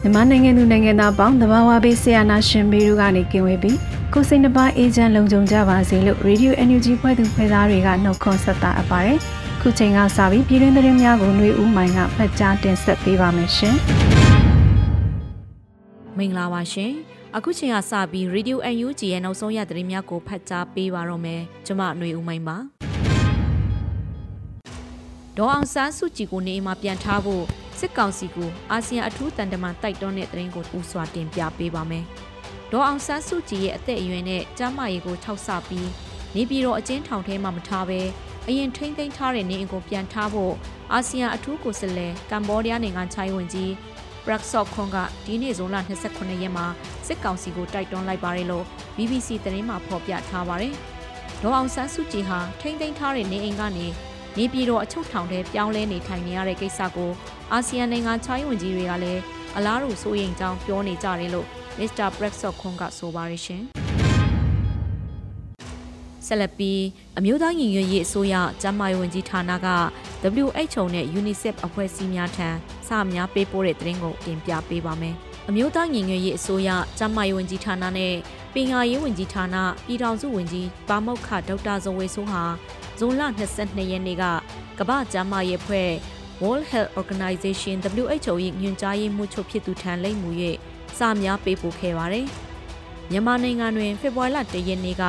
မြန်မာနိုင်ငံသူနိုင်ငံသားပေါင်းတဘာဝဘေးဆရာနာရှင်ဘေးတို့ကနေကင်ဝေးပြီးကိုစိတ်နှပါအေဂျင့်လုံခြုံကြပါစေလို့ Radio NUG ဖွဲ့သူဖွဲ့သားတွေကနှုတ်ခွန်းဆက်တာအပ်ပါတယ်။ခုချိန်ကစပြီးပြည်တွင်းသတင်းများကိုຫນွေဦးမိုင်ကဖတ်ကြားတင်ဆက်ပေးပါမယ်ရှင်။မင်္ဂလာပါရှင်။အခုချိန်ကစပြီး Radio NUG ရဲ့နောက်ဆုံးရသတင်းများကိုဖတ်ကြားပေးပါတော့မယ်။ကျွန်မຫນွေဦးမိုင်ပါ။ဒေါ်အောင်ဆန်းစုကြည်ကိုနေအိမ်မှာပြန်ထားဖို့ စစ်ကောင်စီကိုအာဆီယံအထူးတန်တမန်တိုက်တွန်းတဲ့သတင်းကိုဦးစွာတင်ပြပေးပါမယ်။ဒေါ်အောင်ဆန်းစုကြည်ရဲ့အသက်အရွယ်နဲ့ကျန်းမာရေးကိုထောက်ဆပြီးနေပြည်တော်အကျဉ်းထောင်ထဲမှာမထားဘဲအရင်ထိမ့်သိမ်းထားတဲ့နေအိမ်ကိုပြန်ထားဖို့အာဆီယံအထူးကိုယ်စားလှယ်ကမ္ဘောဒီးယားနိုင်ငံချိုင်းဝင်ကြီးပရက်ဆော့ခွန်ကဒီနေ့ဇွန်လ29ရက်မှာစစ်ကောင်စီကိုတိုက်တွန်းလိုက်ပါတယ်လို့ BBC သတင်းမှာဖော်ပြထားပါတယ်။ဒေါ်အောင်ဆန်းစုကြည်ဟာထိမ့်သိမ်းထားတဲ့နေအိမ်ကနေနေပြည်တော်အချုပ်ထောင်ထဲပြောင်းလဲနေထိုင်နေရတဲ့ကိစ္စကို အာဆီယံနိုင်ငံချိုင်းဝင်ကြီးတွေကလည်းအလားတူစိုးရိမ်ကြောင်းပြောနေကြတယ်လို့မစ္စတာပရက်ဆော့ခွန်ကဆိုပါရရှင်ဆက်လက်ပြီးအမျိုးသားညီညွတ်ရေးအစိုးရကျန်းမာရေးဝန်ကြီးဌာနက WHO နဲ့ UNICEF အဖွဲ့အစည်းများထံစာများပေးပို့တဲ့သတင်းကိုတင်ပြပေးပါမယ်။အမျိုးသားညီညွတ်ရေးအစိုးရကျန်းမာရေးဝန်ကြီးဌာနနဲ့ပညာရေးဝန်ကြီးဌာနပြည်ထောင်စုဝန်ကြီးပါမောက္ခဒေါက်တာဇော်ဝေဆိုးဟာဇွန်လ22ရက်နေ့ကကမ္ဘာ့ကျန်းမာရေးအဖွဲ့ World Health Organization WHO ၏ညွှန်ကြားရေးမှူးချုပ်ဖြစ်သူထံလိမ့်မူ၍စာများပေးပို့ခဲ့ပါတယ်။မြန်မာနိုင်ငံတွင်ဖေဖော်ဝါရီလ၁ရက်နေ့က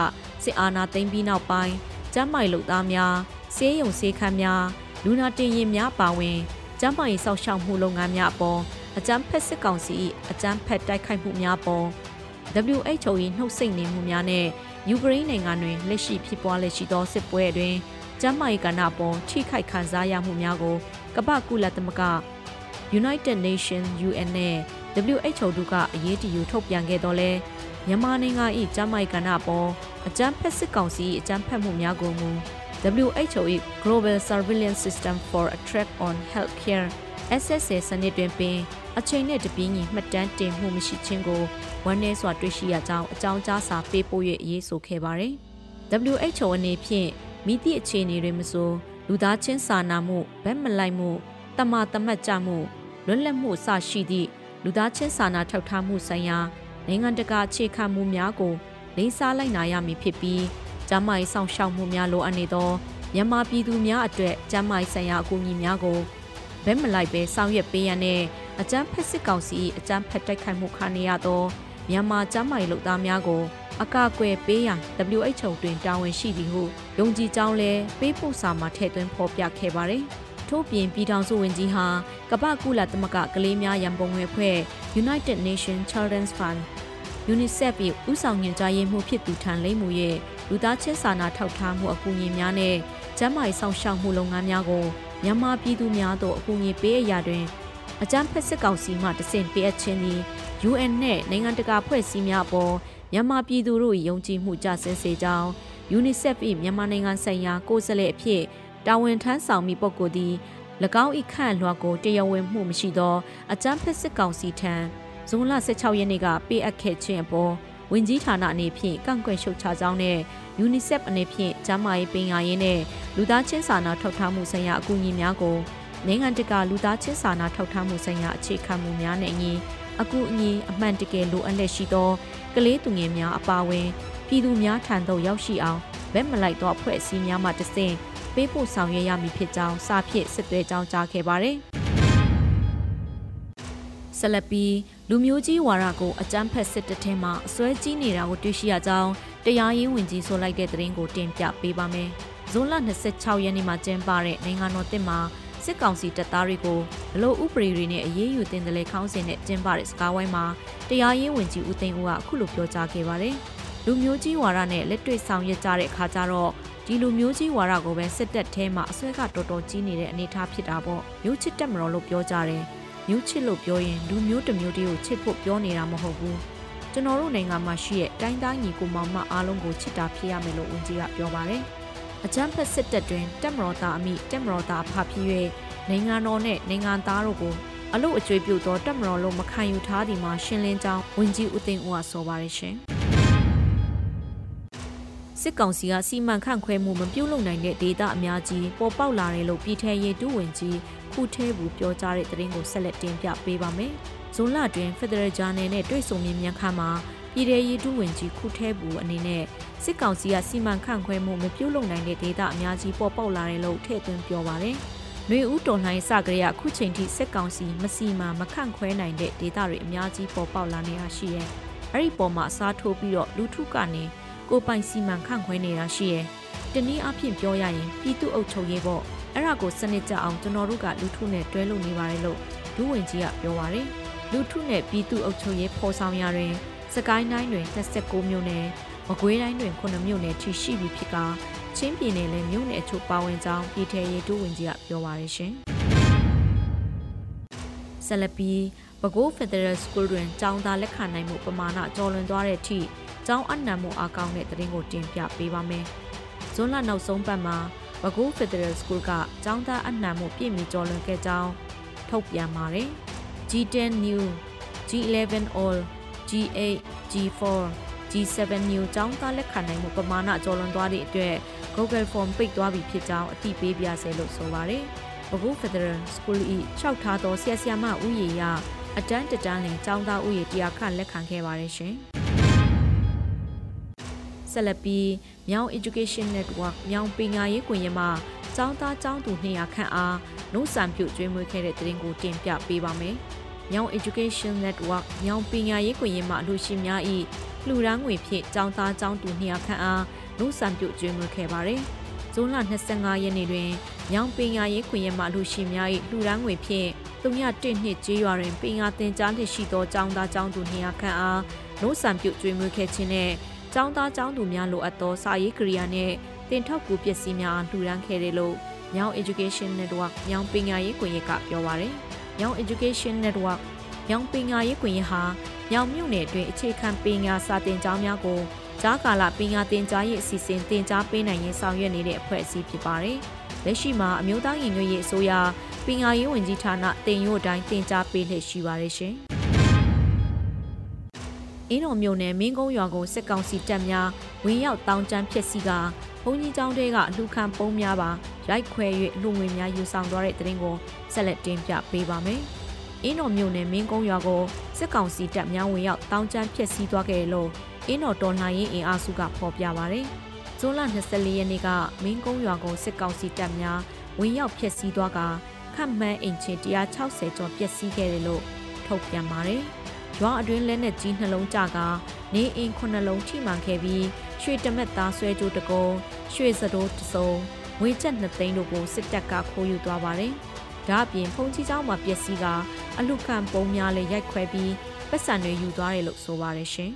စစ်အာဏာသိမ်းပြီးနောက်ပိုင်းကျန်းမာရေးလုပ်သားများဆေးရုံဆေးခန်းများလူနာတင်ရင်များပါဝင်ကျန်းမာရေးစောင့်ရှောက်မှုလုပ်ငန်းများအပေါ်အကြမ်းဖက်စစ်ကောင်စီ၏အကြမ်းဖက်တိုက်ခိုက်မှုများပေါ် WHO ၏နှုတ်ဆက်နေမှုများနဲ့ယူကရိန်းနိုင်ငံတွင်လက်ရှိဖြစ်ပွားလက်ရှိသောစစ်ပွဲအတွင်းကျန်းမာရေးကဏ္ဍပေါ်ထိခိုက်ခံစားရမှုများကို ကမ္ဘာကုလသမဂ္ဂ United Nations UN နဲ့ WHO တို့ကအရေးတယူထုတ်ပြန်ခဲ့တော့လဲမြန်မာနိုင်ငံ၏ကျန်းမာရေးကဏ္ဍပေါ်အကြမ်းဖက်စစ်ကောင်စီ၏အကြမ်းဖက်မှုများကိုမူ WHO ၏ Global Surveillance System for a Track on Healthcare SSA စနစ်တွင်ပင်အချိန်နဲ့တပြေးညီမှတ်တမ်းတင်မှုမရှိခြင်းကိုဝန်내စွာတွေ့ရှိရကြောင်းအကြောင်းကြားစာပေးပို့၍ရေးဆိုခဲ့ပါတယ်။ WHO အနေဖြင့်မိသည့်အခြေအနေတွေမဆို လူသားချင်းစာနာမှုဗက်မလိုက်မှုတမတမတ်ကြမှုလွတ်လပ်မှုစရှိသည့်လူသားချင်းစာနာထောက်ထားမှုဆိုင်ရာနိုင်ငံတကာအခြေခံမှုများကိုလေးစားလိုက်နာရမည်ဖြစ်ပြီးကျန်းမာရေးဆောင်ရှောက်မှုများလိုအပ်နေသောမြန်မာပြည်သူများအတွက်ကျန်းမာရေးဆိုင်ရာအကူအညီများကိုဘက်မလိုက်ပဲဆောင်ရွက်ပေးရတဲ့အကြမ်းဖက်စစ်ကောင်စီအကြမ်းဖက်တိုက်ခိုက်မှုခံနေရသော မြန်မာကျန်းမာရေးလုပ်သားများကိုအကာအကွယ်ပေးရန် WHO တွင်တာဝန်ရှိသည်ဟုယုံကြည်ကြောင်းလဲပေးပို့စာမှာထည့်သွင်းဖော်ပြခဲ့ပါတယ်။ထို့ပြင်ပြည်ထောင်စုဝန်ကြီးဟာကမ္ဘာကုလသမဂ္ဂကလေးများရန်ပုံငွေအဖွဲ့ United Nations Children's Fund UNICEF ၏ဥဆောင်ညွှန်ကြားရေးမှူးဖြစ်သူထံလိမ့်မှုရဲ့လူသားချင်းစာနာထောက်ထားမှုအကူအညီများနဲ့ကျန်းမာရေးဆောင်ရှောက်မှုလုပ်ငန်းများကိုမြန်မာပြည်သူများသို့အကူအညီပေးအပ်ရာတွင်အကြမ်းဖက်စစ်ကောင်စီမှတဆင့်ပေးအပ်ခြင်းသည် UN နဲ့နိုင်ငံတကာဖွဲ့စည်းများအပေါ်မြန်မာပြည်သူတို့၏ယုံကြည်မှုကြဆင်းစေကြောင်း UNICEF ၏မြန်မာနိုင်ငံဆိုင်ရာကိုယ်စားလှယ်အဖြစ်တာဝန်ထမ်းဆောင်မိပုဂ္ဂိုလ်သည်၎င်း၏ခန့်လွှာကိုတရားဝင်မှုမရှိသောအကြမ်းဖက်စစ်ကောင်စီထံဇွန်လ16ရက်နေ့ကပေးအပ်ခဲ့ခြင်းအပေါ်ဝင်ကြီးဌာနအနေဖြင့်ကန့်ကွက်ရှုတ်ချကြောင်းနဲ့ UNICEF အနေဖြင့်ကျန်းမာရေးပညာရေးနဲ့လူသားချင်းစာနာထောက်ထားမှုဆိုင်ရာအကူအညီများကိုနိုင်ငံတကာလူသားချင်းစာနာထောက်ထားမှုဆိုင်ရာအခြေခံမှုများနဲ့အညီ အကူအညီအမှန်တကယ်လိုအပ်လက်ရှိသောကလေးသူငယ်များအပါအဝင်ပြည်သူများထံသို့ရောက်ရှိအောင်ဗက်မလိုက်သောအဖွဲ့အစည်းများမှတဆင့်ပေးပို့ဆောင်ရွက်ရမည်ဖြစ်ကြောင်းစာဖြင့်စစ်သွဲကြောင်းကြားခဲ့ပါတယ်။ဆလပီလူမျိုးကြီးဝါရကိုအကြမ်းဖက်စစ်တပ်ထဲမှာအစွဲကြီးနေတာကိုတွေ့ရှိရကြောင်းတရားရေးဝန်ကြီးဆိုလိုက်တဲ့သတင်းကိုတင်ပြပေးပါမယ်။ဇွန်လ26ရက်နေ့မှာကျင်းပတဲ့နိုင်ငံတော်တစ်မှာ စစ်ကောင်စီတပ်သားတွေကိုဘလို့ဥပဒေတွေနဲ့အရေးယူတင်တယ်လေခေါင်းစဉ်နဲ့ကျင်းပတဲ့စကားဝိုင်းမှာတရားရေးဝန်ကြီးဦးသိန်းဦးကအခုလိုပြောကြားခဲ့ပါတယ်။လူမျိုးကြီးဝါဒနဲ့လက်တွေ့ဆောင်ရွက်ကြတဲ့အခါကျတော့ဒီလူမျိုးကြီးဝါဒကိုပဲစစ်တပ်ထဲမှာအစွဲကတော်တော်ကြီးနေတဲ့အနေအထားဖြစ်တာပေါ့။မျိုးချစ်တက်မတော်လို့ပြောကြတယ်။မျိုးချစ်လို့ပြောရင်လူမျိုးတစ်မျိုးတည်းကိုချစ်ဖို့ပြောနေတာမဟုတ်ဘူး။ကျွန်တော်တို့နိုင်ငံမှာရှိတဲ့တိုင်းသားညီကိုမောင်မအားလုံးကိုချစ်တာဖြစ်ရမယ်လို့ဝန်ကြီးကပြောပါတယ်။ အကြမ်းဖက်စစ်တပ်တွင်တက်မတော်သားအမိတက်မတော်သားဖဖြစ်၍နိုင်ငံတော်နှင့်နိုင်ငံသားတို့ကိုအလို့အကျွေးပြုသောတက်မတော်လုံးမခံယူထားသည်မှာရှင်းလင်းကြောင်းဝန်ကြီးဦးသိန်းဦးကဆိုပါရရှင်စစ်ကောင်စီကစီမံခန့်ခွဲမှုမပြုတ်လုံနိုင်တဲ့ဒေသအများကြီးပေါ်ပေါက်လာတယ်လို့ပြည်ထရေးဒုဝန်ကြီးခုထဲဘူးပြောကြားတဲ့သတင်းကိုဆက်လက်တင်ပြပေးပါမယ်။ဇွန်လတွင် Federal Journal နဲ့တွေ့ဆုံမြင်မြန်ခန်းမှာပြည်ထရေးဒုဝန်ကြီးခုထဲဘူးအနေနဲ့ စစ်ကောင်စီကစီမံခန့်ခွဲမှုမပြုတ်လုံနိုင်တဲ့ဒေသအများကြီးပေါ်ပေါက်လာတယ်လို့ထည့်သွင်းပြောပါတယ်။နှွေဦးတော်လှန်ရေးစကြရအခုချိန်ထိစစ်ကောင်စီမစီမံမခန့်ခွဲနိုင်တဲ့ဒေသတွေအများကြီးပေါ်ပေါက်လာနေတာရှိရဲ့။အဲ့ဒီပေါ်မှာအစားထိုးပြီးတော့လူထုကနေကိုပိုင်စီမံခန့်ခွဲနေတာရှိရဲ့။တနည်းအားဖြင့်ပြောရရင်ပြည်သူ့အုပ်ချုပ်ရေးပေါ့။အဲ့ဒါကိုစနစ်ကျအောင်ကျွန်တော်တို့ကလူထုနဲ့တွဲလို့နေပါတယ်လို့ဒူးဝင်ကြီးကပြောပါတယ်။လူထုနဲ့ပြည်သူ့အုပ်ချုပ်ရေးဖော်ဆောင်ရတွင်စကိုင်းတိုင်းတွင်29မြို့နယ် မကွေးတိုင်းတွင်9မြို့နယ်ထိရှိပြီဖြစ်ကချင်းပြည်နယ်လည်းမြို့နယ်အချို့ပါဝင်ကြောင်းပြည်ထရေးဒုဝန်ကြီးကပြောပါရရှင်။ဆလပီပဲခူးဖက်ဒရယ်စကူးတွင်ကျောင်းသားလက်ခံနိုင်မှုပမာဏကျော်လွန်သွားတဲ့အထိကျောင်းအနှံမှုအကောင့်တဲ့သတင်းကိုတင်ပြပေးပါမယ်။ဇွန်လနောက်ဆုံးပတ်မှာပဲခူးဖက်ဒရယ်စကူးကကျောင်းသားအနှံမှုပြည့်မီကျော်လွန်ခဲ့ကြောင်းထုတ်ပြန်ပါတယ်။ G10 New G11 All G8 G4 G7 New ကျောင်းသားလက်ခံနိုင်မှုပမာဏကျော်လွန်သွားသည့်အတွက် Google Form ပိတ်သွားပြီဖြစ်ကြောင်းအသိပေးပြဆဲလို့ဆိုပါတယ်။ဘဂု Federal School ၏လျှောက်ထားသောဆရာဆရာမဥယေရအတန်းတတန်းလင်ကျောင်းသားဥယေတရားခန့်လက်ခံခဲ့ပါတယ်ရှင်။ဆက်လက်ပြီးမြောင် Education Network မြောင်ပညာရေးကွန်ရက်မှကျောင်းသားကျောင်းသူ200ခန့်အားနှုတ်ဆန်ပြုကျွေးမွေးခဲ့တဲ့တဲ့ရင်ကိုတင်ပြပေးပါမယ်။မြောင် Education Network မြောင်ပညာရေးကွန်ရက်မှအလို့ရှိများ၏ လှူဒန်းငွေဖြင့်ចောင်းသားចောင်းသူ200ခန့်အားလူဆန်ပြုတ်ကျွေးမွေးခဲ့ပါတယ်။ဇွန်လ25ရက်နေ့တွင်ညောင်ပင်ယာရေးခွင့်ရမှလူရှိများ၏လှူဒန်းငွေဖြင့်301နှစ်ကျေးရွာတွင်ပင်ယာတင်ကြားလက်ရှိသောចောင်းသားចောင်းသူ200ခန့်အားလူဆန်ပြုတ်ကျွေးမွေးခဲ့ခြင်းနှင့်ចောင်းသားចောင်းသူများလိုအပ်သောစာရေးကိရိယာနှင့်တင်ထောက်ကူပစ္စည်းများလှူဒန်းခဲ့တယ်လို့ညောင် Education Network ညောင်ပင်ယာရေးခွင့်ရကပြောပါရယ်။ညောင် Education Network ညောင်ပင်ယာရေးခွင့်ရဟာ ညောင်မြို့နယ်အတွင်းအခြေခံပညာစာသင်ကျောင်းများကိုကြားကာလပညာသင်ကြားရေးအစီအစဉ်သင်ကြားပေးနိုင်ရေးဆောင်ရွက်နေတဲ့အဖွဲ့အစည်းဖြစ်ပါတယ်။လက်ရှိမှာအမျိုးသားရင်ညွှန်ရေးအစိုးရပညာရေးဝန်ကြီးဌာနတင်ရို့တိုင်းသင်ကြားပေးလျက်ရှိပါတယ်ရှင်။အင်းတော်မြို့နယ်မင်းကုန်းရွာကိုစစ်ကောင်စီတပ်များဝင်ရောက်တောင်းကျမ်းဖျက်ဆီးကဘုံကြီးကျောင်းတဲကအလှခံပုံးများပါရိုက်ခွဲ၍လူငွေများယူဆောင်သွားတဲ့တဲ့ရင်ကိုဆက်လက်တင်ပြပေးပါမယ်။ အင်းတော်မြို့နယ်မင်းကုန်းရွာကိုစစ်ကောင်စီတပ်များဝင်ရောက်တောင်းကျမ်းဖျက်ဆီးသွားခဲ့တယ်လို့အင်းတော်တော်လှန်ရေးအင်အားစုကဖော်ပြပါဗျ။ဇွန်လ24ရက်နေ့ကမင်းကုန်းရွာကိုစစ်ကောင်စီတပ်များဝင်ရောက်ဖျက်ဆီးသွားကခန့်မှန်းအိမ်ချေ160ကျော်ပျက်စီးခဲ့တယ်လို့ထုတ်ပြန်ပါတယ်။ရွာအတွင်းလက်နက်ကြီးနှလုံးကြကနေအိမ်ခုနှလုံးထိမှန်ခဲ့ပြီးရွှေတမက်သားဆွဲကြိုးတကုံရွှေစတိုးတစုံငွေကျပ်2သိန်းတို့ကိုစစ်တပ်ကခိုးယူသွားပါတယ်။ ဒါအပြင်ဖုန်ကြီးเจ้าမှာပျက်စီးကအလူခံပုံများလည်းရိုက်ခွဲပြီးပတ်စံတွေယူသွားတယ်လို့ဆိုပါတယ်ရှင်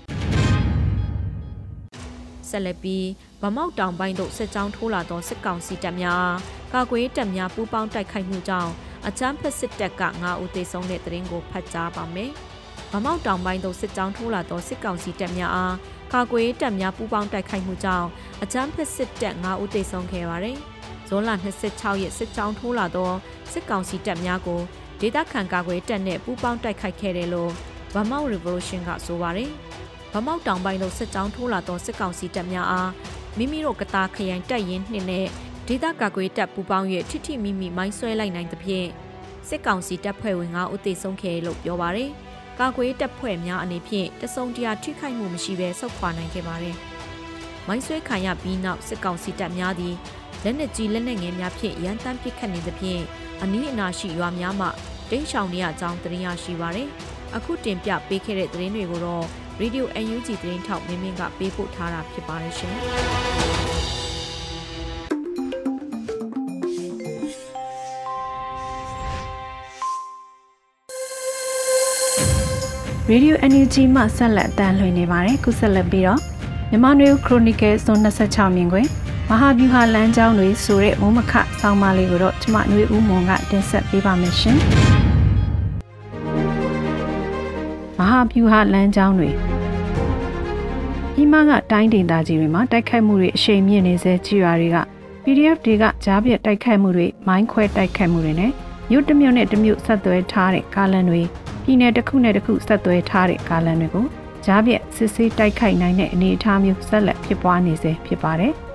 ဆက်လက်ပြီးဗမောက်တောင်ပိုင်းသို့စစ်ကြောင်းထိုးလာသောစစ်ကောင်စီတပ်များကာကွယ်တပ်များပူးပေါင်းတိုက်ခိုက်မှုကြောင့်အချမ်းဖက်စစ်တပ်က9ဦးသေဆုံးတဲ့တဲ့ရင်ကိုဖတ်ကြားပါမယ်။ဗမောက်တောင်ပိုင်းသို့စစ်ကြောင်းထိုးလာသောစစ်ကောင်စီတပ်များအားကာကွယ်တပ်များပူးပေါင်းတိုက်ခိုက်မှုကြောင့်အချမ်းဖက်စစ်တပ်9ဦးသေဆုံးခဲ့ပါတယ်။ ဇွန်လ26ရက်စစ်ကြောင်းထိုးလာသောစစ်ကောင်စီတပ်များကိုဒေသခံကာကွယ်တပ်နဲ့ပူးပေါင်းတိုက်ခိုက်ခဲ့တယ်လို့ဗမောက် Revolution ကဆိုပါတယ်။ဗမောက်တောင်ပိုင်းသို့စစ်ကြောင်းထိုးလာသောစစ်ကောင်စီတပ်များအားမိမိတို့ကတာခရိုင်တပ်ရင်းနှင့်နဲ့ဒေသကာကွယ်တပ်ပူးပေါင်း၍ထိထိမိမိမိုင်းဆွဲလိုက်နိုင်သဖြင့်စစ်ကောင်စီတပ်ဖွဲ့ဝင်9ဦးသေဆုံးခဲ့လို့ပြောပါတယ်။ကာကွယ်တပ်ဖွဲ့များအနေဖြင့်တစုံတရာထိခိုက်မှုမရှိဘဲဆုတ်ခွာနိုင်ခဲ့ပါတယ်။မိုင်းဆွဲခံရပြီးနောက်စစ်ကောင်စီတပ်များသည် လက်နက်ကြီးလက်နက်ငယ်များဖြင့်ရန်တမ်းပစ်ခတ်နေသဖြင့်အနီးအနားရှိရွာများမှတိန့်ရှောင်နေရကြောင်းသတင်းရရှိပါရယ်အခုတင်ပြပေးခဲ့တဲ့သတင်းတွေကိုတော့ Radio UNG သတင်းထောက်မင်းမင်းကပေးပို့ထားတာဖြစ်ပါတယ်ရှင်ရေဒီယို NUG မှဆက်လက်အတန်းလှည့်နေပါတယ်ခုဆက်လက်ပြီးတော့မြန်မာနွေခရိုနီကယ်ဇွန်26မြင်ခွင် မဟာဗျူဟာလမ်းကြောင်းတွေဆိုတဲ့မုံမခဆောင်းပါးလေးကိုတော့ကျမຫນွေဦးမွန်ကတင်ဆက်ပေးပါမယ်ရှင်မဟာဗျူဟာလမ်းကြောင်းတွေဒီမှာကတိုင်းဒေသကြီးတွေမှာတိုက်ခိုက်မှုတွေအရှိန်မြင့်နေစေကြီးရွာတွေက PDF တွေကကြားပြတ်တိုက်ခိုက်မှုတွေမိုင်းခွဲတိုက်ခိုက်မှုတွေနဲ့မြို့တစ်မြို့နဲ့တစ်မြို့ဆက်သွဲထားတဲ့ကားလမ်းတွေပြည်နယ်တစ်ခုနဲ့တစ်ခုဆက်သွဲထားတဲ့ကားလမ်းတွေကိုကြားပြတ်စစ်ဆေးတိုက်ခိုက်နိုင်တဲ့အနေအထားမျိုးဆက်လက်ဖြစ်ပွားနေစေဖြစ်ပါတယ်။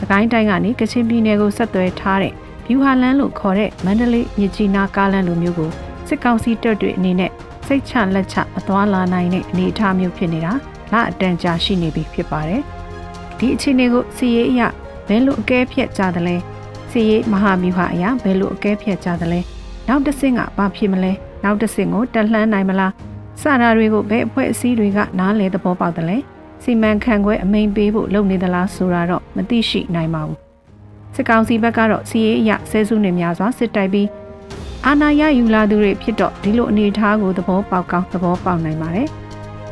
သကိုင်းတိုင်းကနေကချင်ပြည်နယ်ကိုဆက်သွဲထားတဲ့ဗျူဟာလန်းလို့ခေါ်တဲ့မန္တလေးမြကြီးနားကားလမ်းလိုမျိုးကိုစစ်ကောင်စီတပ်တွေအနေနဲ့စိတ်ချလက်ချမသွားလာနိုင်တဲ့အနေအထားမျိုးဖြစ်နေတာလအတန်ကြာရှိနေပြီဖြစ်ပါတယ်။ဒီအခြေအနေကိုစီရေးအရဘယ်လိုအကဲဖြတ်ကြသလဲစီရေးမဟာဗျူဟာအရဘယ်လိုအကဲဖြတ်ကြသလဲနောက်တစ်ဆင့်ကဘာဖြစ်မလဲနောက်တစ်ဆင့်ကိုတက်လှမ်းနိုင်မလားစတာတွေကိုဘယ်အဖွဲ့အစည်းတွေကနားလဲသဘောပေါက်တယ်လဲ စီမံခန့်ခွဲအမိန်ပေးဖို့လုပ်နေသလားဆိုတာတော့မသိရှိနိုင်ပါဘူးစစ်ကောင်စီဘက်ကတော့စီရေးအရဆဲစုနေများစွာစစ်တိုက်ပြီးအာဏာရယူလာသူတွေဖြစ်တော့ဒီလိုအနေအထားကိုသဘောပေါက်ကောင်းသဘောပေါက်နိုင်ပါတယ်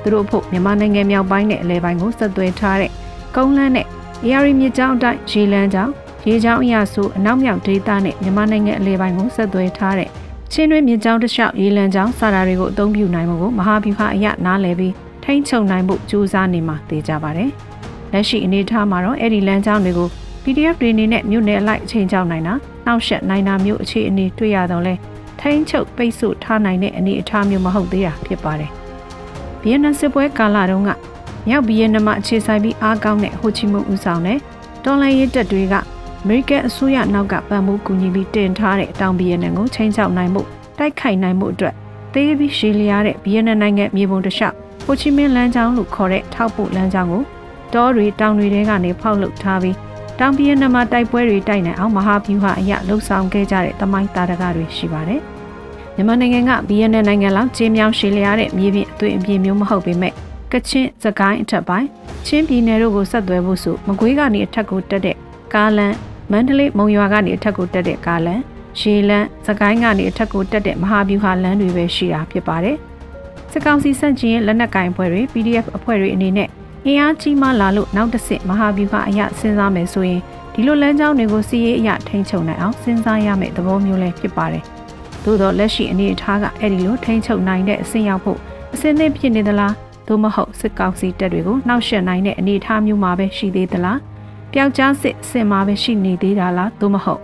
သူတို့ဖို့မြန်မာနိုင်ငံမြောက်ပိုင်းနဲ့အလဲပိုင်းကိုဆက်သွယ်ထားတဲ့ကုန်းလန်းနဲ့အေရီမြစ်ကြောင်းအတိုင်းရေလန်းကြောင်းရေကြောင်းအရာဆိုအနောက်မြောက်ဒေသနဲ့မြန်မာနိုင်ငံအလဲပိုင်းကိုဆက်သွယ်ထားတဲ့ချင်းတွင်းမြစ်ကြောင်းတစ်လျှောက်ရေလံကြောင်းစတာတွေကိုအသုံးပြုနိုင်မှုကိုမဟာဗျူဟာအရနားလည်ပြီး ထိန်းချုပ်နိုင်ဖို့ကြိုးစားနေမှာသိကြပါတယ်။လက်ရှိအနေအထားမှာတော့အဲ့ဒီလမ်းကြောင်းတွေကို PDF တွေအနေနဲ့မြို့နယ်အလိုက်အချိန်ကြောင်းနိုင်တာနှောက်ယှက်နိုင်တာမျိုးအခြေအနေတွေ့ရတော့လဲထိန်းချုပ်ပိတ်ဆို့ထားနိုင်တဲ့အနေအထားမျိုးမဟုတ်သေးတာဖြစ်ပါတယ်။ဗီယက်နမ်စစ်ပွဲကာလတုန်းကမြောက်ဗီယက်နမ်မှာအခြေစိုက်ပြီးအားကောင်းတဲ့ဟိုချီမွန်ဦးဆောင်တဲ့တော်လိုင်းရဲတပ်တွေကအမေရိကန်အစိုးရနောက်ကပံ့ပိုးကူညီပြီးတင်ထားတဲ့တောင်ဗီယက်နမ်ကိုချိန်ချောက်နိုင်မှုတိုက်ခိုက်နိုင်မှုအတွက်သေးပြီးရှည်လျားတဲ့ဗီယက်နမ်နိုင်ငံမြေပုံတစ်လျှောက် ဟိုချီမင်းလမ်းကြောင်းလို့ခေါ်တဲ့ထောက်ပို့လမ်းကြောင်းကိုတောတွေတောင်တွေထဲကနေဖောက်လုပ်ထားပြီးတောင်ဗီယက်နမ်မှာတိုက်ပွဲတွေတိုက်နိုင်အောင်မဟာဗျူဟာအရလှုပ်ဆောင်ခဲ့ကြတဲ့တမိုင်းတာတကတွေရှိပါတယ်။မြန်မာနိုင်ငံကဗီယက်နမ်နိုင်ငံလောက်ကျေးမြောင်းရှည်လျားတဲ့မြေပြင်အသွင်အပြင်မျိုးမဟုတ်ပေမဲ့ကချင်စကိုင်းအထက်ပိုင်းချင်းပြည်နယ်တို့ကိုဆက်သွယ်ဖို့ဆိုမကွေးကနေအထက်ကိုတက်တဲ့ကားလမ်းမန္တလေးမုံရွာကနေအထက်ကိုတက်တဲ့ကားလမ်းရေလန်းစကိုင်းကနေအထက်ကိုတက်တဲ့မဟာဗျူဟာလမ်းတွေပဲရှိတာဖြစ်ပါတယ်။ စစ်ကောင်စီစန့်ကျင်ရဲ့လက်နက်ကင်အဖွဲ့တွေ PDF အဖွဲ့တွေအနေနဲ့အင်အားကြီးမှလာလို့နောက်တစ်ဆင့်မဟာဗျူဟာအရစဉ်းစားမယ်ဆိုရင်ဒီလိုလမ်းကြောင်းတွေကိုစီးရေးအရထိန်းချုပ်နိုင်အောင်စဉ်းစားရမယ့်သဘောမျိုးလည်းဖြစ်ပါတယ်။သို့တော့လက်ရှိအနေအထားကအဲ့ဒီလိုထိန်းချုပ်နိုင်တဲ့အဆင့်ရောက်ဖို့အစင်းသင့်ဖြစ်နေသလားသို့မဟုတ်စစ်ကောင်စီတပ်တွေကိုနှောက်ယှက်နိုင်တဲ့အနေအထားမျိုးမှာပဲရှိသေးသလားပျောက်ကြားစစ်အဆင့်မှာပဲရှိနေသေးတာလားသို့မဟုတ်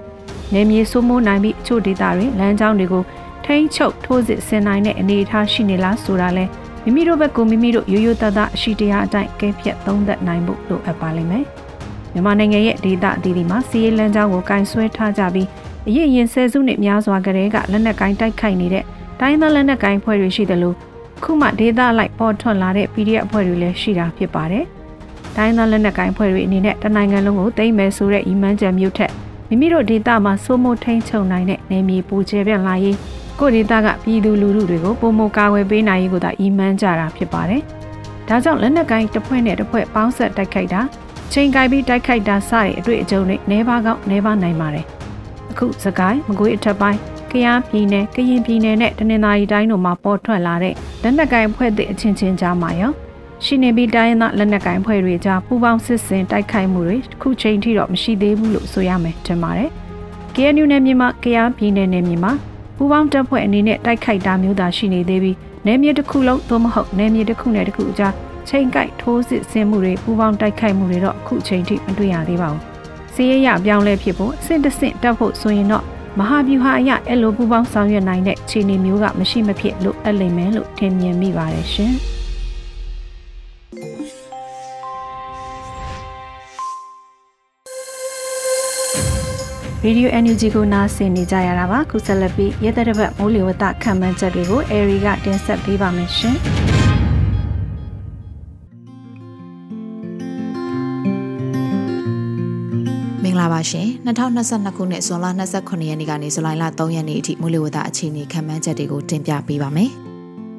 နေမြေစိုးမိုးနိုင်ပြီးအချို့ဒေသတွေလမ်းကြောင်းတွေကို ထိန်းချုပ်ထိုးစစ်ဆင်နိုင်တဲ့အနေအထားရှိနေလားဆိုတာလဲမိမိတို့ဘက်ကမိမိတို့ရိုးရိုးသားသားအရှိတရားအတိုင်းကဲဖြတ်သုံးသပ်နိုင်ဖို့လိုအပ်ပါလိမ့်မယ်။မြန်မာနိုင်ငံရဲ့ဒေသအသီးသီးမှာစီးရဲလမ်းကြောင်းကိုကင်ဆွဲထားကြပြီးအရင်ရင်ဆယ်စုနှစ်များစွာကတည်းကလက်နက်ကင်တိုက်ခိုက်နေတဲ့တိုင်းသားလက်နက်ကင်ဖွဲ့တွေရှိတယ်လို့ခုမှဒေသလိုက်ပေါ်ထွက်လာတဲ့ PDF အဖွဲ့တွေလည်းရှိတာဖြစ်ပါတယ်။တိုင်းသားလက်နက်ကင်ဖွဲ့တွေအနေနဲ့တနိုင်ငံလုံးကိုတိမ့်မယ်ဆိုတဲ့ဤမှန်းချက်မျိုးထက်မိမိတို့ဒေသမှာစိုးမိုးထိန်ချုပ်နိုင်တဲ့နေမြေပူကျဲပြန့်လာရေး ကိုဒေသကပြည်သူလူထုတွေကိုပုံမကာဝယ်ပေးနိုင်ရေးကိုသာအီမန်းကြတာဖြစ်ပါတယ်။ဒါကြောင့်လက်နက်ကိုင်းတစ်ဖွဲ့နဲ့တစ်ဖွဲ့ပေါင်းဆက်တိုက်ခိုက်တာချိန်ကိုက်ပြီးတိုက်ခိုက်တာစတဲ့အတွေ့အကြုံတွေနှဲပါကောင်းနှဲပါနိုင်ပါတယ်။အခုစကိုင်းမကွေးအထက်ပိုင်းကယားပြည်နယ်ကရင်ပြည်နယ်နဲ့တနင်္သာရီတိုင်းတို့မှာပေါ်ထွက်လာတဲ့လက်နက်ကိုင်းဖွဲ့သည့်အချင်းချင်းကြားမှာရောရှိနေပြီးတိုင်းသားလက်နက်ကိုင်ဖွဲ့တွေကြားပူးပေါင်းစစ်ဆင်တိုက်ခိုက်မှုတွေခုချိန်ထိတော့မရှိသေးဘူးလို့ဆိုရမယ်ထင်ပါတယ်။ KNU နယ်မြေမှာကယားပြည်နယ်နယ်မြေမှာ ပူးပေါင်းတပ်ဖွဲ့အနေနဲ့တိုက်ခိုက်တာမျိုးသာရှိနေသေးပြီးနယ်မြေတစ်ခုလုံးသို့မဟုတ်နယ်မြေတစ်ခုနဲ့တစ်ခုအကြားချိန်ကိုက်ထိုးစစ်ဆင်မှုတွေပူးပေါင်းတိုက်ခိုက်မှုတွေတော့အခုချိန်ထိမတွေ့ရသေးပါဘူး။စီးရရပြောင်းလဲဖြစ်ဖို့အဆင့်တစ်ဆင့်တက်ဖို့ဆိုရင်တော့မဟာဗျူဟာအရအဲ့လိုပူးပေါင်းဆောင်ရွက်နိုင်တဲ့ခြေအနေမျိုးကမရှိမဖြစ်လို့အပ်လိမ့်မယ်လို့ထင်မြင်မိပါတယ်ရှင်။ Radio NUG ကိုနားဆင်နေကြရတာပါခုဆက်လက်ပြီးရဲတဲ့ဘက်မိုးလေဝသခံမှန်းချက်တွေကို Airy ကတင်ဆက်ပေးပါမယ်ရှင်မင်္ဂလာ္ဂလာပါရှင်2022ခုနှစ်ဇွန်လ29ရက်နေ့ကနေဇူလိုင်လ3ရက်နေ့အထိမိုးလေဝသအခြေအနေခန့်မှန်းချက်တွေကိုတင်ပြပေးပါမယ်။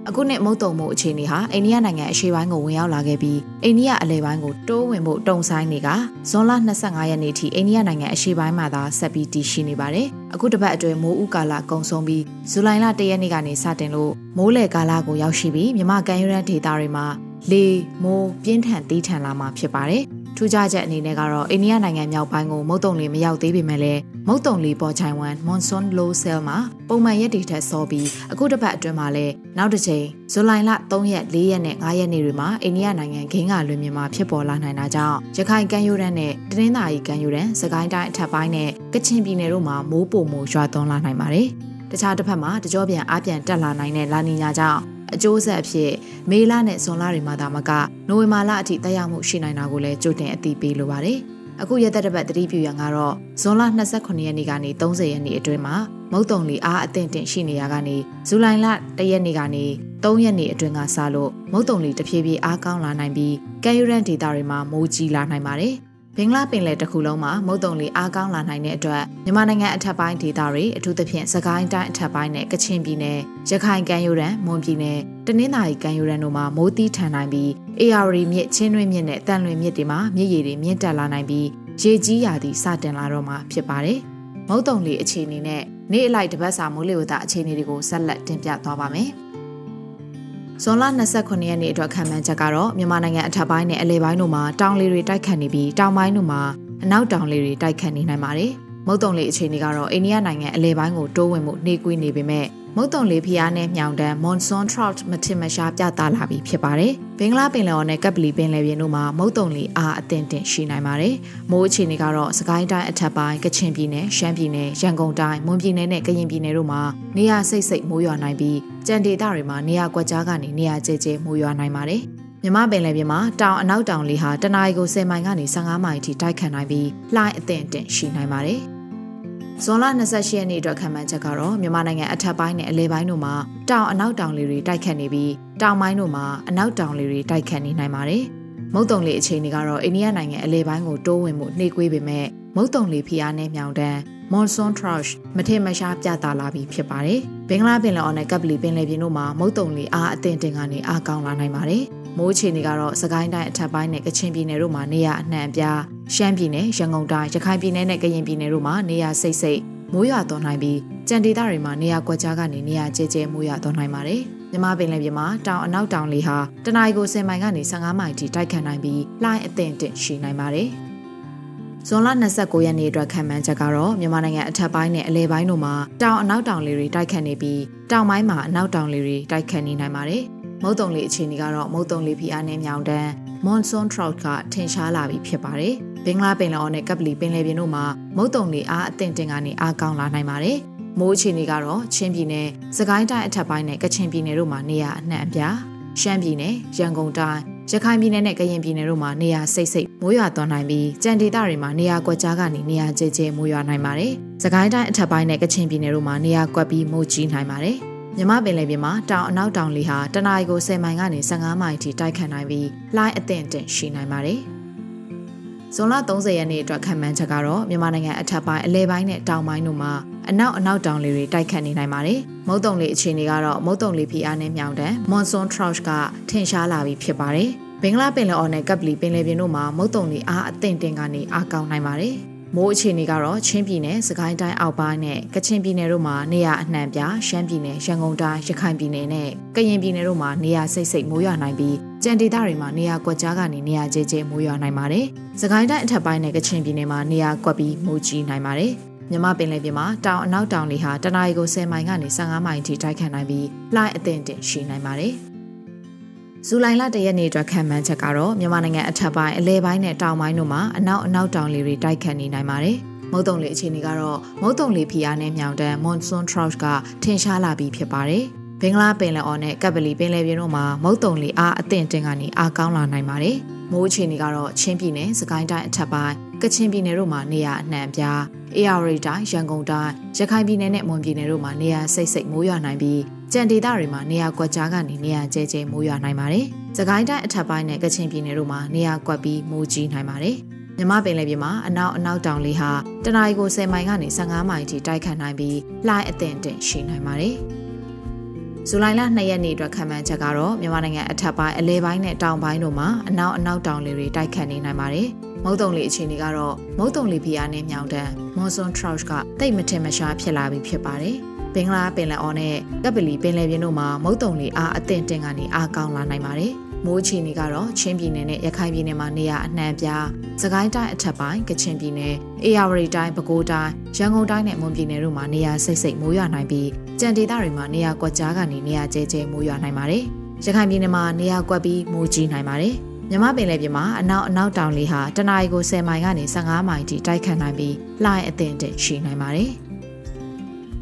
အခုနှစ်မုတ်တုံမှုအခြေအနေဟာအိန္ဒိယနိုင်ငံအရှေ့ပိုင်းကိုဝင်ရောက်လာခဲ့ပြီးအိန္ဒိယအလယ်ပိုင်းကိုတိုးဝင်ဖို့တုံဆိုင်နေကဇွန်လ25ရက်နေ့ထိအိန္ဒိယနိုင်ငံအရှေ့ပိုင်းမှာသာဆက်ပြီးတည်ရှိနေပါတယ်။အခုတစ်ပတ်အတွင်းမိုးဥကာလကုံဆုံးပြီးဇူလိုင်လ1ရက်နေ့ကနေစတင်လို့မိုးလေကာလကိုရောက်ရှိပြီးမြမကန်ယူရန်ဒေတာတွေမှာလေမိုးပြင်းထန်တီးထန်လာမှာဖြစ်ပါတယ်။ ထူးခြားချက်အနေနဲ့ကတော့အိန္ဒိယနိုင်ငံမြောက်ပိုင်းကိုမုတ်တုံလီမရောက်သေးပေမဲ့လည်းမုတ်တုံလီပေါ်ချိုင်ဝမ် Monsoon Low Cell မှာပုံမှန်ရက်တွေထက်စောပြီးအခုတစ်ပတ်အတွင်းမှာလည်းနောက်တစ်ချိန်ဇူလိုင်လ3ရက်4ရက်နဲ့5ရက်နေ့တွေမှာအိန္ဒိယနိုင်ငံဂင်းကလွင်ပြင်မှာဖြစ်ပေါ်လာနိုင်တာကြောင့်ရခိုင်ကမ်းရိုးတန်းနဲ့တနင်္သာရီကမ်းရိုးတန်းစကိုင်းတိုင်းအထက်ပိုင်းနဲ့ကချင်ပြည်နယ်တို့မှာမိုးပုံမိုးရွာသွန်းလာနိုင်ပါတယ်။တခြားတစ်ဖက်မှာတကြောပြန်အပြန်တက်လာနိုင်တဲ့လာနီညာကြောင့် အကျိုးဆက်အဖြစ်မေလနဲ့ဇွန်လတွေမှာသာမကနိုဝင်ဘာလအထိတက်ရောက်မှုရှိနိုင်တာကိုလည်းကြိုတင်အသိပေးလိုပါတယ်။အခုရက်သက်တစ်ပတ်တတိပြူရန်ကတော့ဇွန်လ29ရက်နေ့ကနေ30ရက်နေ့အတွင်းမှာမုတ်တုံလီအားအသင့်တင်ရှိနေရကနေဇူလိုင်လ1ရက်နေ့ကနေ3ရက်နေ့အတွင်းကစလို့မုတ်တုံလီတဖြည်းဖြည်းအားကောင်းလာနိုင်ပြီးကဲယူရန်ဒေတာတွေမှာမိုးကြီးလာနိုင်ပါတယ်။ ဘင်္ဂလားပင်လယ်တစ်ခုလုံးမှာမုတ်တုံလီအားကောင်းလာနိုင်တဲ့အတွက်မြန်မာနိုင်ငံအထက်ပိုင်းဒေသတွေအထူးသဖြင့်စကိုင်းတိုင်းအထက်ပိုင်းနဲ့ကချင်ပြည်နယ်ရခိုင်ကမ်းရိုးတန်းမွန်ပြည်နယ်တနင်္သာရီကမ်းရိုးတန်းတို့မှာမိုးသီးထန်နိုင်ပြီးအေရဝတီမြစ်ချင်းတွင်းမြစ်နဲ့တန်လွင်မြစ်တွေမှာမြစ်ရည်တွေမြင့်တက်လာနိုင်ပြီးရေကြီးရာသီစတင်လာတော့မှာဖြစ်ပါတယ်။မုတ်တုံလီအခြေအနေနဲ့နေ့အလိုက်တပတ်စာမိုးလေဝသအခြေအနေတွေကိုဆက်လက်တင်ပြသွားပါမယ်။ ဇွန်လ29ရက်နေ့အတွက်ခံမှန်းချက်ကတော့မြန်မာနိုင်ငံအထက်ပိုင်းနဲ့အလယ်ပိုင်းတို့မှာတောင်လေတွေတိုက်ခတ်နေပြီးတောင်ပိုင်းတို့မှာအနောက်တောင်လေတွေတိုက်ခတ်နေနိုင်ပါတယ်။မုတ်တုံလေအခြေအနေကတော့အိန္ဒိယနိုင်ငံအလယ်ပိုင်းကိုတိုးဝင်မှုနှေးကွေးနေပေမဲ့ မုတ်တုံလေဖျားနဲ့မြောင်တန်း monsoon trout မထင်မရှားပြသလာပြီးဖြစ်ပါတယ်။ဘင်္ဂလားပင်လယ်အော်နဲ့ကပ်ပလီပင်လယ်ပြင်တို့မှာမုတ်တုံလေအားအသင့်တင်ရှိနိုင်ပါတယ်။မိုးအခြေအနေကတော့စကိုင်းတိုင်းအထက်ပိုင်းကချင်ပြည်နယ်ရှမ်းပြည်နယ်ရန်ကုန်တိုင်းမွန်ပြည်နယ်နဲ့ကရင်ပြည်နယ်တို့မှာနေရာစိတ်စိတ်မိုးရွာနိုင်ပြီးကြံဒေသတွေမှာနေရာကွက်ကြားကနေနေရာကျကျမိုးရွာနိုင်ပါတယ်။မြမပင်လယ်ပြင်မှာတောင်အနောက်တောင်လေဟာတနအီကို10မိုင်ကနေ15မိုင်အထိတိုက်ခတ်နိုင်ပြီးလှိုင်းအသင့်အင့်ရှိနိုင်ပါတယ်။ ဇွန်လ28ရက်နေ့အတွက်ခံမှန်းချက်ကတော့မြန်မာနိုင်ငံအထက်ပိုင်းနဲ့အလဲပိုင်းတို့မှာတောင်အနောက်တောင်လေတွေတိုက်ခတ်နေပြီးတောင်ပိုင်းတို့မှာအနောက်တောင်လေတွေတိုက်ခတ်နေနိုင်ပါတယ်။မုတ်တုံလေအခြေအနေကတော့အိန္ဒိယနိုင်ငံအလဲပိုင်းကိုတိုးဝင်မှုနှေးကွေးပေမဲ့မုတ်တုံလေဖျားနဲ့မြောင်တန်း monsoon trough မထင်မရှားပြသလာပြီးဖြစ်ပါတယ်။ဘင်္ဂလားပင်လယ်အော်နဲ့ကပ်ပလီပင်လယ်ပြင်တို့မှာမုတ်တုံလေအားအသင့်တင်ကနေအားကောင်းလာနိုင်ပါတယ်။ မိုးအခြေအနေကတော့စကိုင်းတိုင်းအထက်ပိုင်းနဲ့ကချင်ပြည်နယ်တို့မှာနေရအနှံ့အပြားရှမ်းပြည်နယ်ရန်ကုန်တိုင်းရခိုင်ပြည်နယ်နဲ့ကရင်ပြည်နယ်တို့မှာနေရစိတ်စိတ်မိုးရွာသွန်းနိုင်ပြီးကြံဒေသတွေမှာနေရကွက်ကြားကနေနေရကျဲကျဲမိုးရွာသွန်းနိုင်ပါတယ်မြမပင်လယ်ပြင်မှာတောင်အနောက်တောင်လေဟာတနအီကို10မိုင်ကနေ15မိုင်ထိတိုက်ခတ်နိုင်ပြီးလှိုင်းအသင့်တင့်ရှိနိုင်ပါတယ်ဇွန်လ29ရက်နေ့အတွက်ခံမှန်းချက်ကတော့မြန်မာနိုင်ငံအထက်ပိုင်းနဲ့အလဲပိုင်းတို့မှာတောင်အနောက်တောင်လေတွေတိုက်ခတ်နေပြီးတောင်ပိုင်းမှာအနောက်တောင်လေတွေတိုက်ခတ်နေနိုင်ပါတယ်။ မုတ်တုံလေးအခြေအနေကတော့မုတ်တုံလေးဖီအားနဲ့မြောင်တန်း monsoon trout ကထင်ရှားလာပြီဖြစ်ပါတယ်။ဘင်္ဂလားပင်လယ်အော်နဲ့ကပလီပင်လယ်ပြင်တို့မှာမုတ်တုံလေးအားအသင့်တင်ကနေအားကောင်းလာနိုင်ပါတယ်။မိုးအခြေအနေကတော့ချင်းပြည်နယ်၊စကိုင်းတိုင်းအထက်ပိုင်းနဲ့ကချင်ပြည်နယ်တို့မှာနေရာအနှံ့အပြားရှမ်းပြည်နယ်၊ရန်ကုန်တိုင်းရခိုင်ပြည်နယ်နဲ့ကရင်ပြည်နယ်တို့မှာနေရာစိတ်စိတ်မိုးရွာသွန်းနိုင်ပြီးကြံဒေသတွေမှာနေရာကွက်ကြားကနေနေရာကျဲကျဲမိုးရွာနိုင်ပါတယ်။စကိုင်းတိုင်းအထက်ပိုင်းနဲ့ကချင်ပြည်နယ်တို့မှာနေရာကွက်ပြီးမိုးကြီးနိုင်ပါတယ်။ မြမပင်လယ်ပြင်မှာတောင်အနောက်တောင်လေဟာတနအီကို10မိုင်ကနေ15မိုင်အထိတိုက်ခတ်နိုင်ပြီးလှိုင်းအသင့်အင့်ရှိနိုင်ပါတယ်။ဇွန်လ30ရက်နေ့အတွက်ခံမှန်းချက်ကတော့မြန်မာနိုင်ငံအထက်ပိုင်းအလဲပိုင်းနဲ့တောင်ပိုင်းတို့မှာအနောက်အနောက်တောင်လေတွေတိုက်ခတ်နေနိုင်ပါတယ်။မုတ်တုံလေအခြေအနေကတော့မုတ်တုံလေဖိအားနဲ့မြောင်တန်း monsoon trough ကထင်ရှားလာပြီးဖြစ်ပါတယ်။ဘင်္ဂလားပင်လယ်အော်နဲ့ကပ်ပလီပင်လယ်ပြင်တို့မှာမုတ်တုံလေအားအသင့်တင်ကနေအားကောင်းနိုင်ပါတယ်။ မိုးအခြေအနေကတော့ချင်းပြည်နယ်၊စကိုင်းတိုင်းအောက်ပိုင်းနဲ့ကချင်ပြည်နယ်တို့မှာနေရအနှံ့ပြရှမ်းပြည်နယ်၊ရန်ကုန်တိုင်း၊ရခိုင်ပြည်နယ်နဲ့ကရင်ပြည်နယ်တို့မှာနေရစိတ်စိတ်မိုးရွာနိုင်ပြီးကြံဒေသတွေမှာနေရကွက်ကြားကနေနေရကျဲကျဲမိုးရွာနိုင်ပါတယ်။စကိုင်းတိုင်းအထက်ပိုင်းနဲ့ကချင်ပြည်နယ်မှာနေရကွက်ပြီးမိုးကြီးနိုင်ပါတယ်။မြမပင်လယ်ပြင်မှာတောင်အနောက်တောင်လေဟာတနအီကို10မိုင်ကနေ15မိုင်ထိတိုက်ခတ်နိုင်ပြီးလှိုင်းအသင့်တင်ရှိနိုင်ပါတယ်။ ဇူလိုင်လတရက်နေ့အတွက်ခံမှန်းချက်ကတော့မြန်မာနိုင်ငံအထက်ပိုင်းအလဲပိုင်းနဲ့တောင်ပိုင်းတို့မှာအနောက်အနောက်တောင်လေတွေတိုက်ခတ်နေနိုင်ပါတယ်။မုတ်တုံလေအခြေအနေကတော့မုတ်တုံလေဖီအားနဲ့မြောင်တန်း monsoon trough ကထင်ရှားလာပြီးဖြစ်ပါတယ်။ဘင်္ဂလားပင်လယ်အော်နဲ့ကပ်ပလီပင်လယ်ပြင်တို့မှာမုတ်တုံလေအားအသင့်တင်ကနေအားကောင်းလာနိုင်ပါတယ်။မိုးအခြေအနေကတော့ချင်းပြည်နယ်၊စကိုင်းတိုင်းအထက်ပိုင်းကချင်ပြည်နယ်တို့မှာနေရာအနှံ့ပြားအေရရီတိုင်းရန်ကုန်တိုင်းရခိုင်ပြည်နယ်နဲ့မွန်ပြည်နယ်တို့မှာနေရာစိတ်စိတ်မိုးရွာနိုင်ပြီး ကြံဒေသတွေမှာနေရာကွက်ကြားကနေနေရာကျဲကျဲမိုးရွာနိုင်ပါတယ်။စကိုင်းတိုင်းအထက်ပိုင်းနဲ့ကချင်ပြည်နယ်တို့မှာနေရာကွက်ပြီးမိုးကြီးနိုင်ပါတယ်။မြမြမပင်လယ်ပြင်မှာအနောက်အနောက်တောင်လေဟာတနအီကို10မိုင်ကနေ15မိုင်ထိတိုက်ခတ်နိုင်ပြီးလှိုင်းအသင့်အင့်ရှိနိုင်ပါတယ်။ဇူလိုင်လ2ရက်နေ့အတွက်ခံမှန်းချက်ကတော့မြန်မာနိုင်ငံအထက်ပိုင်းအလဲပိုင်းနဲ့တောင်ပိုင်းတို့မှာအနောက်အနောက်တောင်လေတွေတိုက်ခတ်နေနိုင်ပါတယ်။မုတ်တုံလေအခြေအနေကတော့မုတ်တုံလေဖိအားနဲ့မြောင်တန်း monsoon trough ကတိတ်မထင်မရှားဖြစ်လာပြီးဖြစ်ပါတယ်။ ဘင်္ဂလားပင်လယ်အော်နဲ့ကပလီပင်လယ်ပြင်တို့မှာမုတ်တုံလေအားအသင့်တင်ကနေအားကောင်းလာနိုင်ပါတယ်။မိုးအခြေအနေကတော့ချင်းပြည်နယ်နဲ့ရခိုင်ပြည်နယ်မှာနေရာအနှံ့ပြားစကိုင်းတိုင်းအထက်ပိုင်းကချင်ပြည်နယ်အေရဝတီတိုင်းပဲခူးတိုင်းရန်ကုန်တိုင်းနဲ့မွန်ပြည်နယ်တို့မှာနေရာစိတ်စိတ်မိုးရွာနိုင်ပြီးကြံဒေသတွေမှာနေရာကွက်ကြားကနေနေရာကျဲကျဲမိုးရွာနိုင်ပါတယ်။ရခိုင်ပြည်နယ်မှာနေရာကွက်ပြီးမိုးကြီးနိုင်ပါတယ်။မြမပင်လယ်ပြင်မှာအနောက်အနောက်တောင်လေဟာတနအီကို10မိုင်ကနေ15မိုင်ထိတိုက်ခတ်နိုင်ပြီးလှိုင်းအသင့်အင့်ရှိနိုင်ပါတယ်။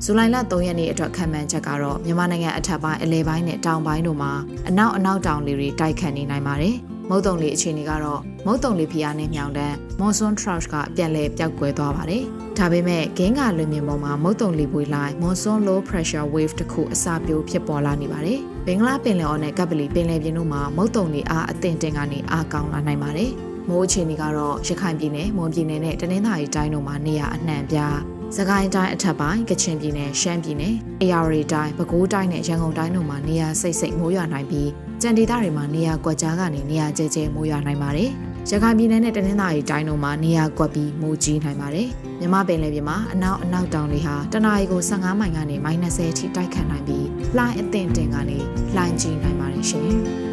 ဇူလိုင်လ3ရက်နေ့အတွက်ခံမှန်းချက်ကတော့မြန်မာနိုင်ငံအထက်ပိုင်းအလဲပိုင်းနဲ့တောင်ပိုင်းတို့မှာအနောက်အနောက်တောင်လေတွေတိုက်ခတ်နေနိုင်ပါတယ်။မုတ်တုံလေအခြေအနေကတော့မုတ်တုံလေဖီယာနဲ့မြောင်တန်း monsoon trough ကပြန်လည်ပြောက်ကွယ်သွားပါတယ်။ဒါပေမဲ့ဂင်းကလွင်မြေပေါ်မှာမုတ်တုံလေပွေလိုက် monsoon low pressure wave တစ်ခုအစပြိုးဖြစ်ပေါ်လာနေပါတယ်။ဘင်္ဂလားပင်လယ်အော်နဲ့ကပ်ပလီပင်လယ်ပြင်တို့မှာမုတ်တုံလေအားအသင့်တင်ကနေအားကောင်းလာနိုင်ပါတယ်။မိုးအခြေအနေကတော့ရခိုင်ပြည်နယ်၊မွန်ပြည်နယ်နဲ့တနင်္သာရီတိုင်းတို့မှာနေရာအနှံ့ပြား စကိုင်းတိုင်းအထက်ပိုင်းကချင်ပြည်နယ်ရှမ်းပြည်နယ်အေရဝတီတိုင်းပဲခူးတိုင်းနဲ့ရန်ကုန်တိုင်းတို့မှာနေရာစိတ်စိတ်မိုးရွာနိုင်ပြီးကြံဒေသတွေမှာနေရာကွက်ကြားကနေနေရာကျဲကျဲမိုးရွာနိုင်ပါတယ်။ရခိုင်ပြည်နယ်နဲ့တနင်္သာရီတိုင်းတို့မှာနေရာကွက်ပြီးမိုးကြီးနိုင်ပါတယ်။မြမပင်လယ်ပြင်မှာအနောက်အနောက်တောင်တွေဟာတနအီကို15မိုင်ကနေ -30 အထိတိုက်ခတ်နိုင်ပြီးလှိုင်းအသင့်တင်ကနေလှိုင်းကြီးနိုင်ပါတယ်ရှင်။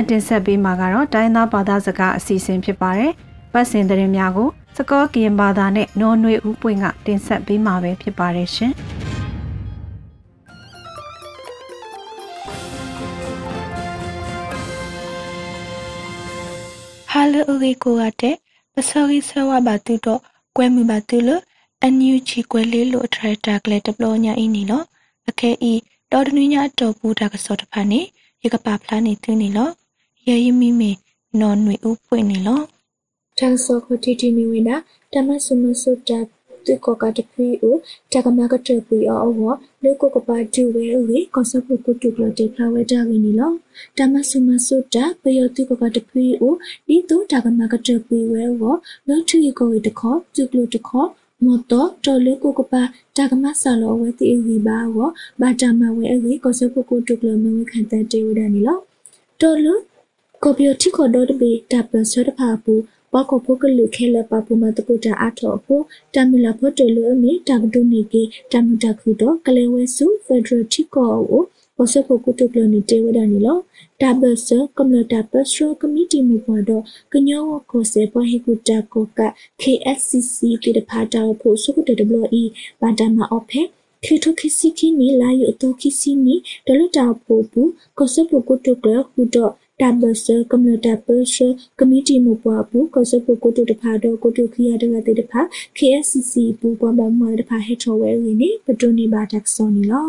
ဆက်လက်တင်ဆက်ပေးမှာကတော့တိုင်းသားဘာသာစကားအစီအစဉ်ဖြစ်ပါတယ်။ပတ်စဉ်သတင်းများကိုစကောကရင်ဘာသာနဲ့နော်နွေဦးပွင့်ကတင်ဆက်ပေးမှာပဲဖြစ်ပါတယ်ရှင်။ဟာလိုရီကိုရတဲ့ပစောရီဆဝဘာတူတော့ကွဲမှုပါတူလို့အန်ယူချီကွဲလေးလို့ထရက်တာကလေးတပလောညာအင်းနီလို့အခဲဤတော်တနည်းညာတော့ဘူးတာကစောတဖာနေရကပါဖလားနေသူနေလို့ ရရမီမီနော်နွေဥပွင့်နေလို့တန်စောခတီတီမီဝိနာတမဆုမဆုတာတုကောကတပီဦးတကမကတပီအောဝလေကိုကပါဒူဝဲဦးကောစပုကုတုကလတေဖလာဝဲတာဝင်းနီလောတမဆုမဆုတာပယောတုကောကတပီဦးဒီတုတကမကတပီဝဲဝလောထီကိုဝတခောတုကလတခောမော်တော်တော်လေးကိုကပါတာကမဆာလောဝဲတီဝီဘာဝဘာတာမဝဲအေကောစပုကုတုကလမဝဲခန်တတေဝဒနီလောတော်လူ ကော်ပီယတိခေါ်တော့တပေတပ်ပဆွဲတဖာပူပကောဖိုကလူခဲလပပူမတပုတာအထောပူတမလဖို့တလူအမီတကတုနေကေတမတခုတော့ကလေဝဲစုဖက်ဒရယ်တိကောအိုပစဖို့ကုတုကလနေတေဝဒနီလောတဘဆကမ္လတာပစရကမတီမူပေါ်တော့ကညောကိုစေပဟေကုတာကိုက KSCC တိတဖာတောဖို့စုကုတ WE ဘာဒမအော့ဖက်ခေထုခိစီခိနီလာယုတိုခိစီနီဒလတာပိုပူကစပုကုတုကလခုတော့ တဘဆကမ္လတာပစကမတီမူပွားဘူးကစပုကိုတုတဖာတော့ကိုတုခိယတကတိတဖာ KSCC ပူပွားမမတဖာဟက်ထော်ဝဲရင်းနေပတွနေပါတက်ဆောနီလော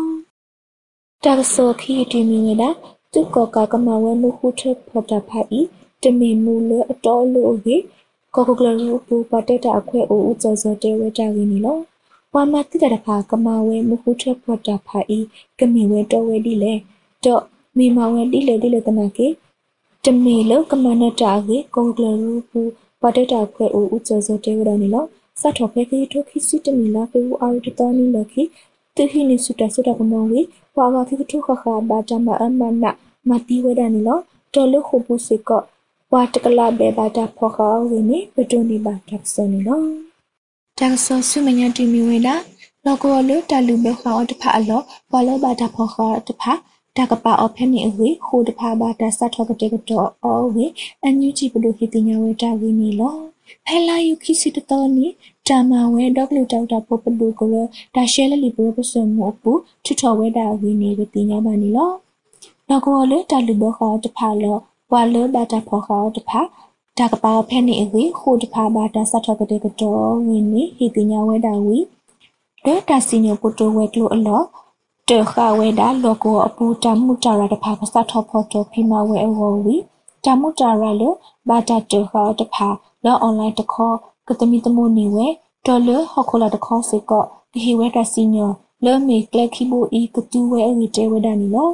တက်ဆောခိတီမီဝလာတုကောကကမဝဲမှုခုထဖော်တာဖာဤတမင်မူလအတော်လို့ဝေကောကကလရူပူပတက်တာအခွဲအိုဦးစောစောတဲဝဲတာရင်းနေလောဝါမတိတတဖာကမဝဲမှုခုထဖော်တာဖာဤကမင်ဝဲတော်ဝဲဒီလေတော့မိမဝဲဒီလေဒီလေတနာကေ တမေလကမနတာကေကောကလရူပူပတတာခွဲအိုဥစောစောတေဝရနီလောစတ်ထောဖဲကေထိုခိစီတမီလာဖေဝအာရတတနီလခိသူဟိနိစုတဆုတကမောဝေပွာဝါခိထုခခဘာတမအမနမတိဝဒနီလောတော်လခုပုစေကဝါတကလာဘေဘာတာဖောခါဝေနိပတုန်ဒီဘာတက်ဆနီလောတက်ဆောဆုမညာတီမီဝေလာလောကောလတလူဘေခါအတဖအလောဝါလောဘာတာဖောခါတဖ တကပါအဖက်နေအဝေခိုတဖာဘာတဆတ်ထောကတေကတော့အဝေအန်ယူချီပဒိုဟီတင်ညာဝဲတာဝီနီလောဖဲလာယူခိစီတတော်နီတာမဝဲဒေါကလူဒေါက်တာပပလူကရဒါရှဲလလီပရပစမောပူထထဝဲတာဝီနီဝတင်ညာပါနီလောနောက်ကောလေတာလူဘခေါ်တဖာလောဝါလောဘာတာဖောခေါ်တဖာတကပါဖဲနေအဝေခိုတဖာဘာတဆတ်ထောကတေကတော့ဝီနီဟီတင်ညာဝဲတာဝီဒေတာစီညိုပတိုဝဲကလိုအလော တေခဝဲဒါလောကိုအပူတမှုတာရတဖာကစားထောဖို့တော့ဖိမဝဲအဝဝီတမှုတာရလဘာတာတေခတဖာလောအွန်လိုင်းတခေါ်ကတမီတမိုနေဝဲဒေါ်လဟခေါလာတခေါစေကောဒီဟီဝဲတာစီညောလဲမေကလခိဘိုအီကတူဝဲအဝီတဲဝဲဒာနီလော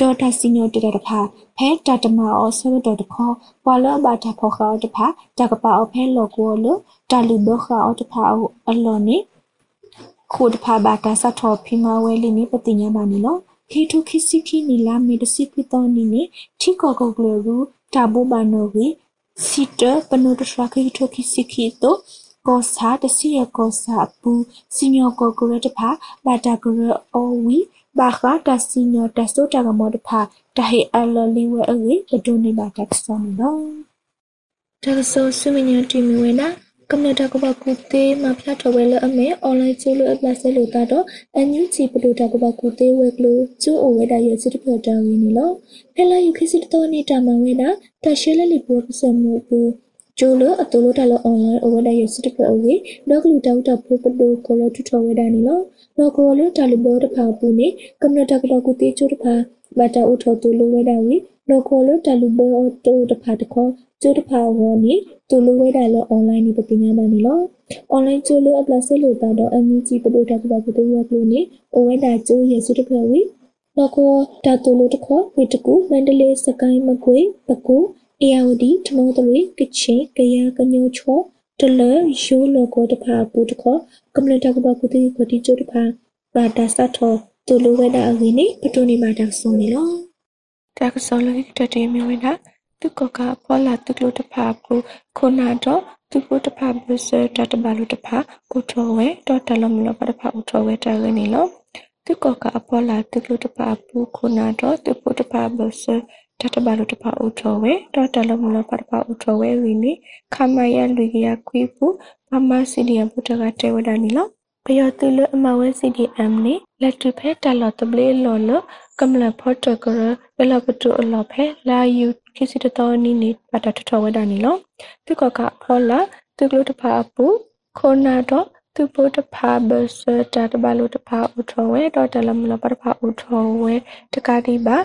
ဒေါ်တာစီညောတေတဖာဖဲတာတမအောဆဝဒေါ်တခေါပွာလဘာတာဖောခါတဖာတကပါအဖဲလောကောလတာလူဘခါအတဖာအလောနေ ခိုတဖာဘာတာစထောဖိမဝဲလီနေပတိညာပါနီလောခေထုခိစိခိနီလာမေတစိပိတောနီနေထိကောကောကလရူတာဘူဘာနိုဝီစီတပနုတထခိထုခိစိခိတောကောစာတစီရကောစာပူစီညောကောကရတဖာဘာတာကရအောဝီဘာခတာစီညောတဆိုတာကမောတဖာတဟေအလလီဝဲအဝေဘဒိုနေဘာတက်ဆောနီနောတကဆိုဆုမညတီမီဝဲနာ ကမ္နတာကဘကုတေးမဖျားတော်ဝဲလအမေအွန်လိုင်းကျိုးလို့အပလက်ဆဲလို့တာတော့အန်ယူချီပလို့တာကဘကုတေးဝဲကလို့ကျိုးအဝဲတာရဲ့စစ်တဖတာဝင်းနီလောဖဲလာယူခိစစ်တော်နေတာမဝဲတာတရှဲလလီပေါ်ပစမှုပူကျိုးလို့အတူလို့တာလို့အွန်လိုင်းအဝဲတာရဲ့စစ်တဖအဝေဒေါကလူတောက်တာဖို့ပလို့ကလို့ထထော်ဝဲတာနီလောတော့ကိုလို့တာလီဘောတဖာပူနေကမ္နတာကဘကုတေးကျိုးတဖာဘတာဥထော်တူလို့ဝဲတာဝီတော့ကိုလို့တာလီဘောတိုတဖာတခေါ် ကျိုးတဖာဝေါ်နီတူလိုဝဲတာလောအွန်လိုင်းနေပတိညာမနီလောအွန်လိုင်းကျိုးလိုအပလဆဲလိုတာတော့အမီကြီးပဒိုတာကဘာပဒိုဝက်လို့နေအဝဲတာကျိုးရစုတဖဝီတော့ကိုတာတူလိုတခေါ်ဝေတကူမန္တလေးစကိုင်းမကွေပကူအေယာဝတီထနောတရီကချင်ကရကညိုချောတလရိုးလောကိုတဖာပူတခေါ်ကမ္လတာကဘာပတိပတိကျိုးတဖာဘာတာစတ်ထောတူလိုဝဲတာအဝီနေပတိုနေမှာတောက်ဆုံးနေလောတာကစောလေးတတေမီဝဲတာ သူကကပေါ်လာတုကလို့တဖာပူခုနာတော့သူကိုတဖာဘစတတဘလို့တဖာဥထောဝဲတော့တလုံးမလို့တဖာဥထောဝဲတာရနေလို့သူကကအပေါ်လာတုကလို့တဖာပူခုနာတော့သူကိုတဖာဘစတတဘလို့တဖာဥထောဝဲတော့တလုံးမလို့တဖာဥထောဝဲဝီနေခမရလူကြီးရခွေးပူမမစီဒီယဘုတကတဲဝဒနီလို့ပယောတူလအမဝဲ CDM နေလက်တူဖဲတလော်တပလေးလော်လ ကမလဖော့တကရဘလပတူအလော်ဖဲလာယူခိစီတတော်နီနေပတာထထဝဒနီလောသူကကဖောလာသူကလို့တဖာပူခိုနာတော့သူပိုတဖာဘဆတာတဘလို့တဖာဥထောဝဲတော့တလမလပတဖာဥထောဝဲတကာတိပါ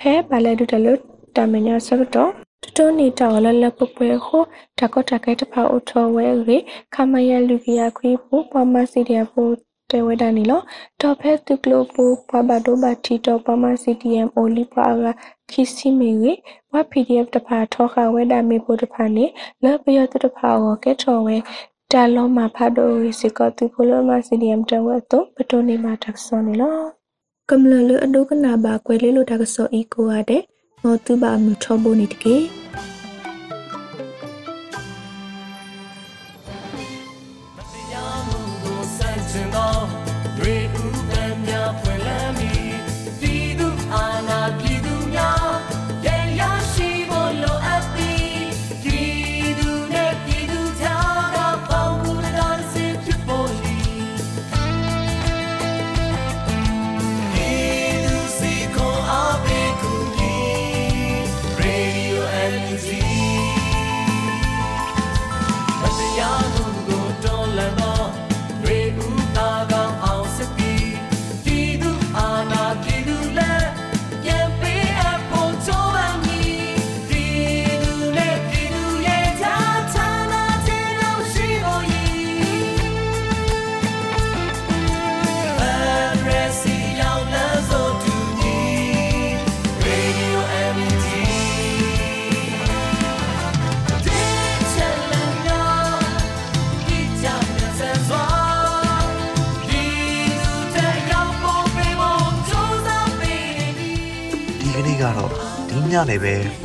ဖဲပါလဲဒုတလို့တမညာဆတော့တတော်နေတော်လလပပွဲဟိုတကောတကဲတဖာဥထောဝဲရေခမယလူကရခွေးပူပမစီဒီယပူ တဲဝဲဒနီလောတော့ဖဲသူကလိုပူပဘဒိုဘတီတော့ပမစီဒီအမ်အိုလီပါကခီစီမီဝေဝက် PDF တဖာထောခဝဲဒါမေပိုတဖာနေလောပယောတဖာကိုကဲထော်ဝဲတာလုံးမှာဖတ်တော့ရီစကတူဖိုလမစီဒီအမ်တဝဲတော့ပတိုနေမှာတက်စောနေလောကမ္လလအဒုကနာဘာကွယ်လေးလိုတက်စောအီကိုရတဲ့မောတူဘာမထောဘိုနေတကေ